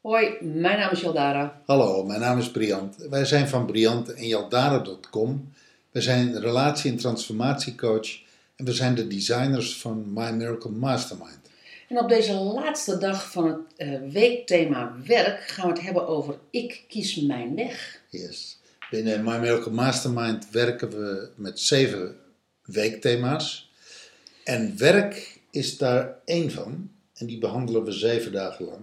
Hoi, mijn naam is Jaldara. Hallo, mijn naam is Briant. Wij zijn van Briant en Jaldara.com. We zijn relatie- en transformatiecoach en we zijn de designers van My Miracle Mastermind. En op deze laatste dag van het eh, weekthema werk gaan we het hebben over ik kies mijn weg. Yes. Binnen My Miracle Mastermind werken we met zeven weekthema's. En werk is daar één van. En die behandelen we zeven dagen lang.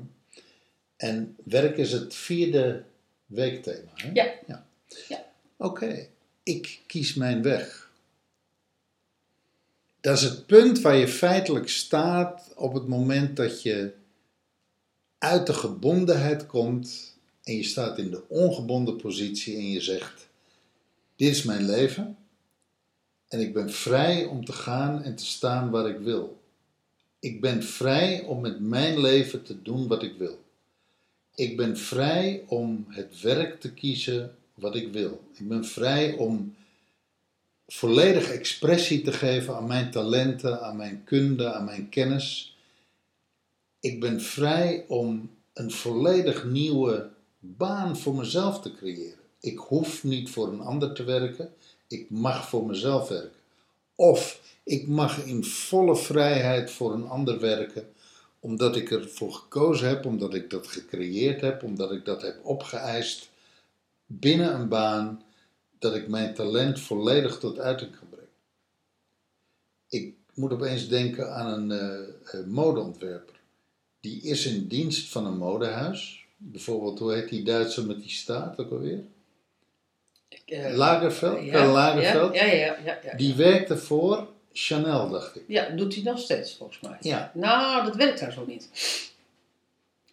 En werk is het vierde weekthema. Hè? Ja. ja. Ja. Oké, ik kies mijn weg. Dat is het punt waar je feitelijk staat op het moment dat je uit de gebondenheid komt en je staat in de ongebonden positie en je zegt: Dit is mijn leven en ik ben vrij om te gaan en te staan waar ik wil. Ik ben vrij om met mijn leven te doen wat ik wil. Ik ben vrij om het werk te kiezen wat ik wil. Ik ben vrij om volledig expressie te geven aan mijn talenten, aan mijn kunde, aan mijn kennis. Ik ben vrij om een volledig nieuwe baan voor mezelf te creëren. Ik hoef niet voor een ander te werken, ik mag voor mezelf werken. Of ik mag in volle vrijheid voor een ander werken, omdat ik ervoor gekozen heb, omdat ik dat gecreëerd heb, omdat ik dat heb opgeëist binnen een baan, dat ik mijn talent volledig tot uiting kan brengen. Ik moet opeens denken aan een eh, modeontwerper. Die is in dienst van een modehuis. Bijvoorbeeld, hoe heet die Duitser met die staart ook alweer? Eh, Lagerfeld? ja, Karl Lagerfeld? Ja, ja, ja. ja, ja. Die werkte voor Chanel, dacht ik. Ja, doet hij nog steeds volgens mij. Ja, Nou, dat werkt daar zo niet.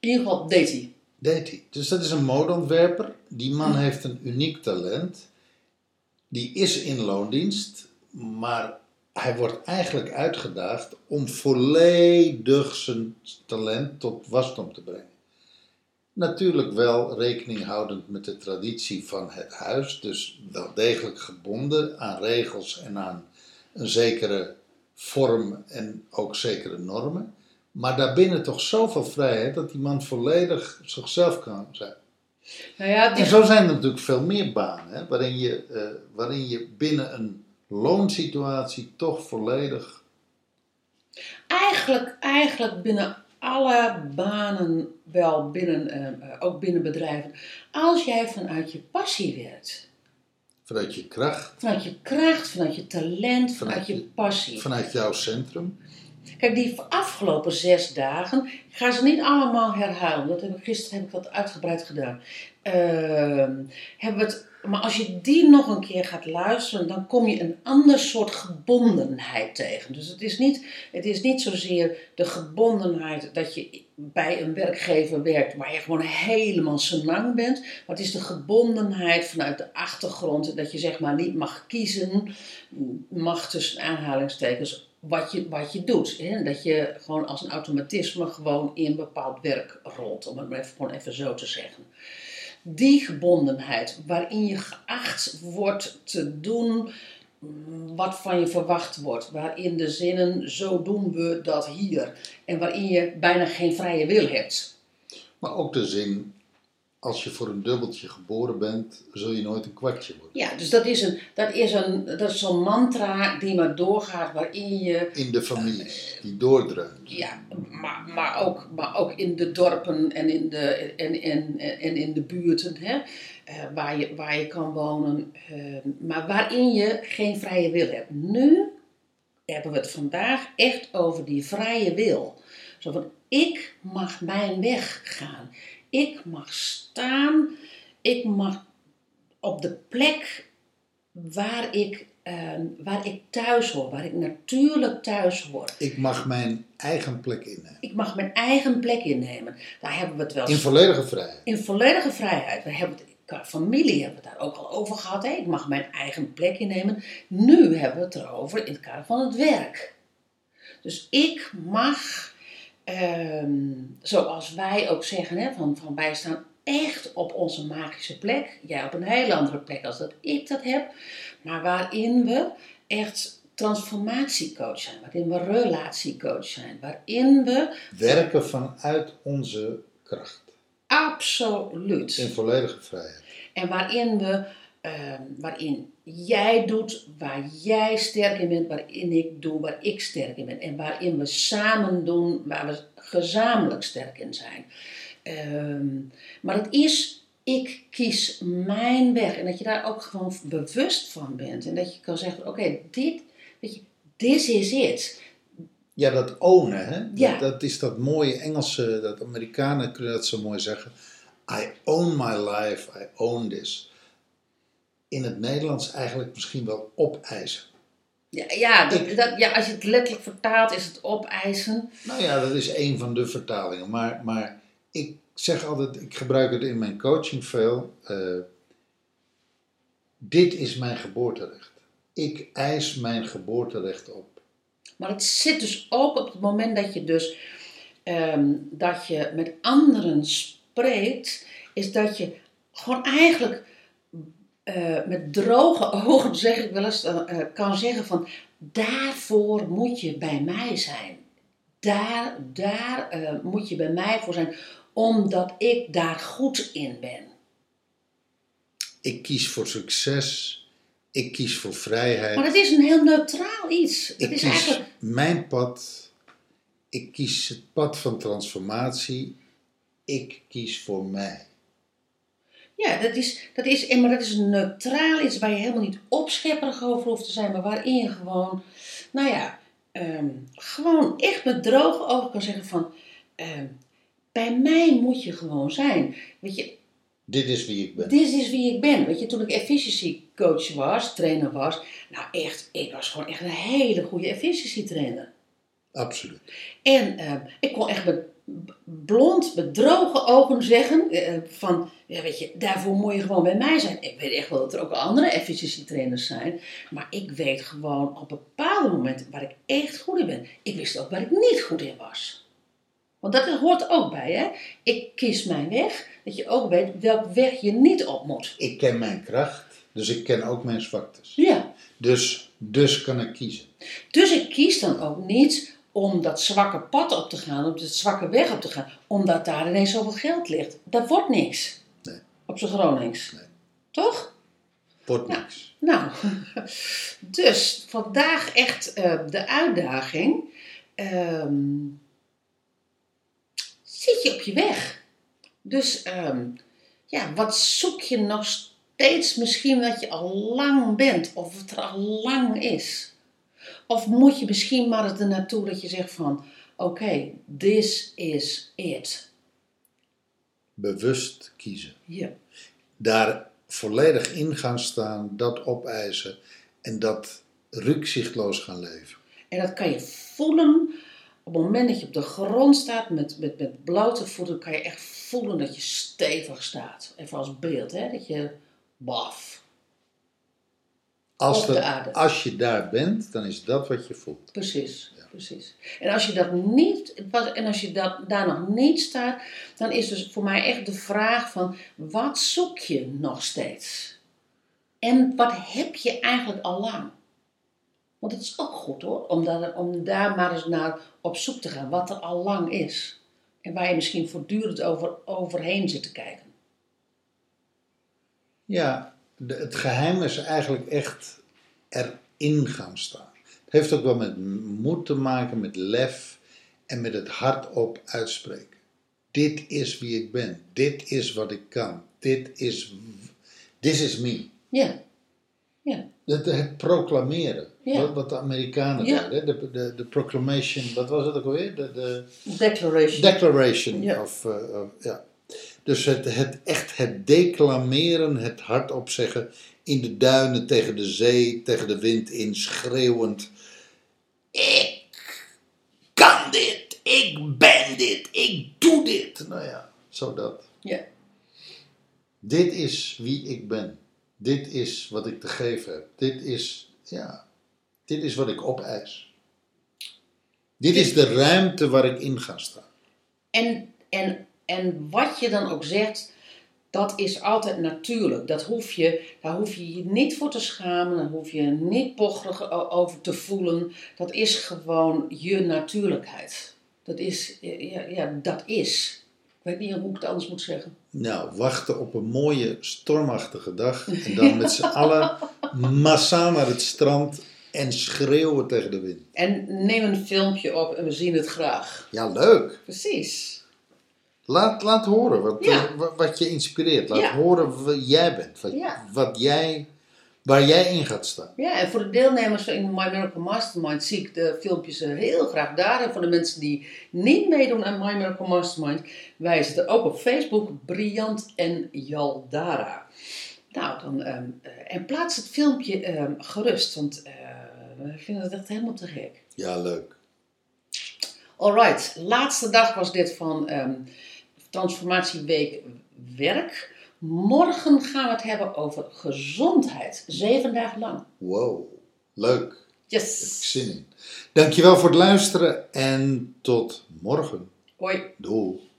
In ieder geval deed hij. deed hij. Dus dat is een modeontwerper. Die man heeft een uniek talent. Die is in loondienst, maar hij wordt eigenlijk uitgedaagd om volledig zijn talent tot wasdom te brengen. Natuurlijk wel rekening houdend met de traditie van het huis, dus wel degelijk gebonden aan regels en aan een zekere vorm en ook zekere normen. Maar daarbinnen toch zoveel vrijheid dat die man volledig zichzelf kan zijn. Nou ja, En die, zo zijn er natuurlijk veel meer banen, hè, waarin, je, eh, waarin je binnen een loonsituatie toch volledig. eigenlijk, eigenlijk binnen alle banen, wel binnen, eh, eh, ook binnen bedrijven, als jij vanuit je passie werkt, vanuit je kracht, vanuit je kracht, vanuit je talent, vanuit Vanuit je je- passie. vanuit jouw centrum. Kijk, die afgelopen zes dagen, ik ga ze niet allemaal herhalen. Dat heb ik, gisteren heb ik dat uitgebreid gedaan. Ehm, hebben we het, maar als je die nog een keer gaat luisteren, dan kom je een ander soort gebondenheid tegen. Dus het is niet, het is niet zozeer de gebondenheid dat je bij een werkgever werkt waar je gewoon helemaal senang bent. Maar het is de gebondenheid vanuit de achtergrond dat je zeg maar niet mag kiezen, mag tussen aanhalingstekens wat je, wat je doet. Hè? Dat je gewoon als een automatisme gewoon in bepaald werk rolt, om het maar even, gewoon even zo te zeggen. Die gebondenheid waarin je geacht wordt te doen wat van je verwacht wordt. Waarin de zinnen zo doen we dat hier. En waarin je bijna geen vrije wil hebt. Maar ook de zin: als je voor een dubbeltje geboren bent, zul je nooit een kwartje worden. Ja, dus dat is, een, dat is, een, dat is zo'n mantra die maar doorgaat waarin je In de families, die doordreunt. Ja, maar, maar, ook, maar ook in de dorpen en in de, en, en, en in de buurten hè, eh, waar, je, waar je kan wonen, eh, maar waarin je geen vrije wil hebt. Nu hebben we het vandaag echt over die vrije wil. Zo van, ik mag mijn weg gaan. Ik mag staan. Ik mag op de plek waar ik, eh, waar ik thuis hoor, waar ik natuurlijk thuis hoor. Ik mag mijn eigen plek innemen. Ik mag mijn eigen plek innemen. Daar hebben we het wel In volledige vrijheid. in volledige vrijheid. We hebben het, familie hebben we het daar ook al over gehad. Hè? Ik mag mijn eigen plek innemen. Nu hebben we het erover in het kader van het werk. Dus ik mag ehm, zoals wij ook zeggen, hè, van, van wij staan echt op onze magische plek. Jij op een hele andere plek als dat ik dat heb. Maar waarin we echt transformatiecoach zijn, waarin we relatiecoach zijn, waarin we Werken vanuit onze kracht. absoluut. In volledige vrijheid. En waarin we, ehm, waarin jij doet waar jij sterk in bent, waarin ik doe waar ik sterk in ben. En waarin we samen doen waar we gezamenlijk sterk in zijn. Ehm, maar het is, ik kies mijn weg. En dat je daar ook gewoon bewust van bent. En dat je kan zeggen, oké, dit, weet je, this is it. Ja, dat ownen, hè? Ja. Dat, dat is dat mooie Engelse, dat Amerikanen kunnen dat zo mooi zeggen. I own my life, I own this. In het Nederlands eigenlijk misschien wel opeisen. Ja, ja, dat, dat, ja, als je het letterlijk vertaalt is het opeisen. Nou ja, dat is een van de vertalingen. Maar, maar ik zeg altijd, ik gebruik het in mijn coaching veel. eh, dit is mijn geboorterecht. Ik eis mijn geboorterecht op. Maar het zit dus ook op het moment dat je dus ehm, dat je met anderen spreekt, is dat je gewoon eigenlijk eh, met droge ogen, zeg ik wel eens, eh, kan zeggen van daarvoor moet je bij mij zijn. Daar, daar eh, moet je bij mij voor zijn, omdat ik daar goed in ben. Ik kies voor succes. Ik kies voor vrijheid. Maar het is een heel neutraal iets. Het Ik is kies eigenlijk mijn pad. Ik kies het pad van transformatie. Ik kies voor mij. Ja, dat is, dat is, en maar dat is een neutraal iets waar je helemaal niet opschepperig over hoeft te zijn, maar waarin je gewoon, nou ja, ehm, gewoon echt met droge ogen kan zeggen van, ehm, bij mij moet je gewoon zijn. Weet je, Dit is wie ik ben. dit is wie ik ben. Weet je, toen ik efficiency coach was, trainer was, nou echt, ik was gewoon echt een hele goede efficiency trainer. Absoluut. En ehm, ik kon echt met blond, met droge ogen zeggen eh, van, ja weet je, daarvoor moet je gewoon bij mij zijn. Ik weet echt wel dat er ook andere efficiency trainers zijn, maar ik weet gewoon op bepaalde momenten waar ik echt goed in ben. Ik wist ook waar ik niet goed in was. Want dat hoort ook bij, hè. Ik kies mijn weg, dat je ook weet welk weg je niet op moet. Ik ken mijn kracht. Dus ik ken ook mijn zwaktes. Ja. Dus, dus kan ik kiezen. Dus ik kies dan ook niet om dat zwakke pad op te gaan, op dat zwakke weg op te gaan, omdat daar ineens zoveel geld ligt. Dat wordt niks. Nee. Op zijn Gronings. Nee. Toch? Wordt Ja. niks. Nou, dus vandaag echt eh, de uitdaging. Ehm, zit je op je weg? Dus ehm, ja, wat zoek je nog steeds misschien wat je al lang bent of wat er al lang is? Of moet je misschien maar er naartoe dat je zegt van, oké, this is it. Bewust kiezen. Ja. Daar volledig in gaan staan. Dat opeisen. En dat rukzichtloos gaan leven. En dat kan je voelen op het moment dat je op de grond staat met, met, met blote voeten, kan je echt voelen dat je stevig staat. Even als beeld, hè? dat je baf. Als, de aarde. als je daar bent, dan is dat wat je voelt. Precies, precies. En als je dat niet, en als je dat, daar nog niet staat, dan is dus voor mij echt de vraag van, wat zoek je nog steeds? En wat heb je eigenlijk al lang? Want het is ook goed hoor, om daar, om daar maar eens naar op zoek te gaan, wat er al lang is. En waar je misschien voortdurend over, overheen zit te kijken. Ja, de- het geheim is eigenlijk echt erin gaan staan. Het heeft ook wel met moed te maken, met lef en met het hardop uitspreken. Dit is wie ik ben. Dit is wat ik kan. Dit is, this is me. Ja, ja, Het, het proclameren. Ja. Wat, wat de Amerikanen Ja. deden. De, de, de proclamation, wat was het ook alweer? De, de declaration. declaration. Ja. Of, eh, of- ja. Dus het, het, echt het declameren, het hardop zeggen in de duinen, tegen de zee, tegen de wind in, schreeuwend. Ik kan dit, ik ben dit, ik doe dit. Nou ja, zo dat. ja. Dit is wie ik ben. Dit is wat ik te geven heb. Dit is, ja, dit is wat ik opeis. Dit is de ruimte waar ik in ga staan. En, en, en wat je dan ook zegt, dat is altijd natuurlijk. Dat hoef je, daar hoef je je niet voor te schamen, daar hoef je niet pocherig over te voelen. Dat is gewoon je natuurlijkheid. Dat is, ja, ja, dat is. Ik weet niet hoe ik het anders moet zeggen. Nou, wachten op een mooie stormachtige dag. En dan met z'n allen massaal naar het strand en schreeuwen tegen de wind. En neem een filmpje op en we zien het graag. Ja, leuk. Precies. Laat, laat horen wat, Ja. eh, wa- wat je inspireert. Laat Ja. horen wie jij bent. Wat, Ja. wat jij, waar jij in gaat staan. Ja, en voor de deelnemers in My Miracle Mastermind zie ik de filmpjes heel graag daar. En voor de mensen die niet meedoen aan My Miracle Mastermind, wij zitten ook op Facebook, Briant en Jaldara. Nou, dan, ehm, eh, en plaats het filmpje ehm, gerust, want eh, we vinden het echt helemaal te gek. Ja, leuk. Alright, laatste dag was dit van ehm, Transformatieweek Werk. Morgen gaan we het hebben over gezondheid, zeven dagen lang. Wow, leuk. Heb ik Yes! zin in. Dankjewel voor het luisteren en tot morgen. Hoi! Doei.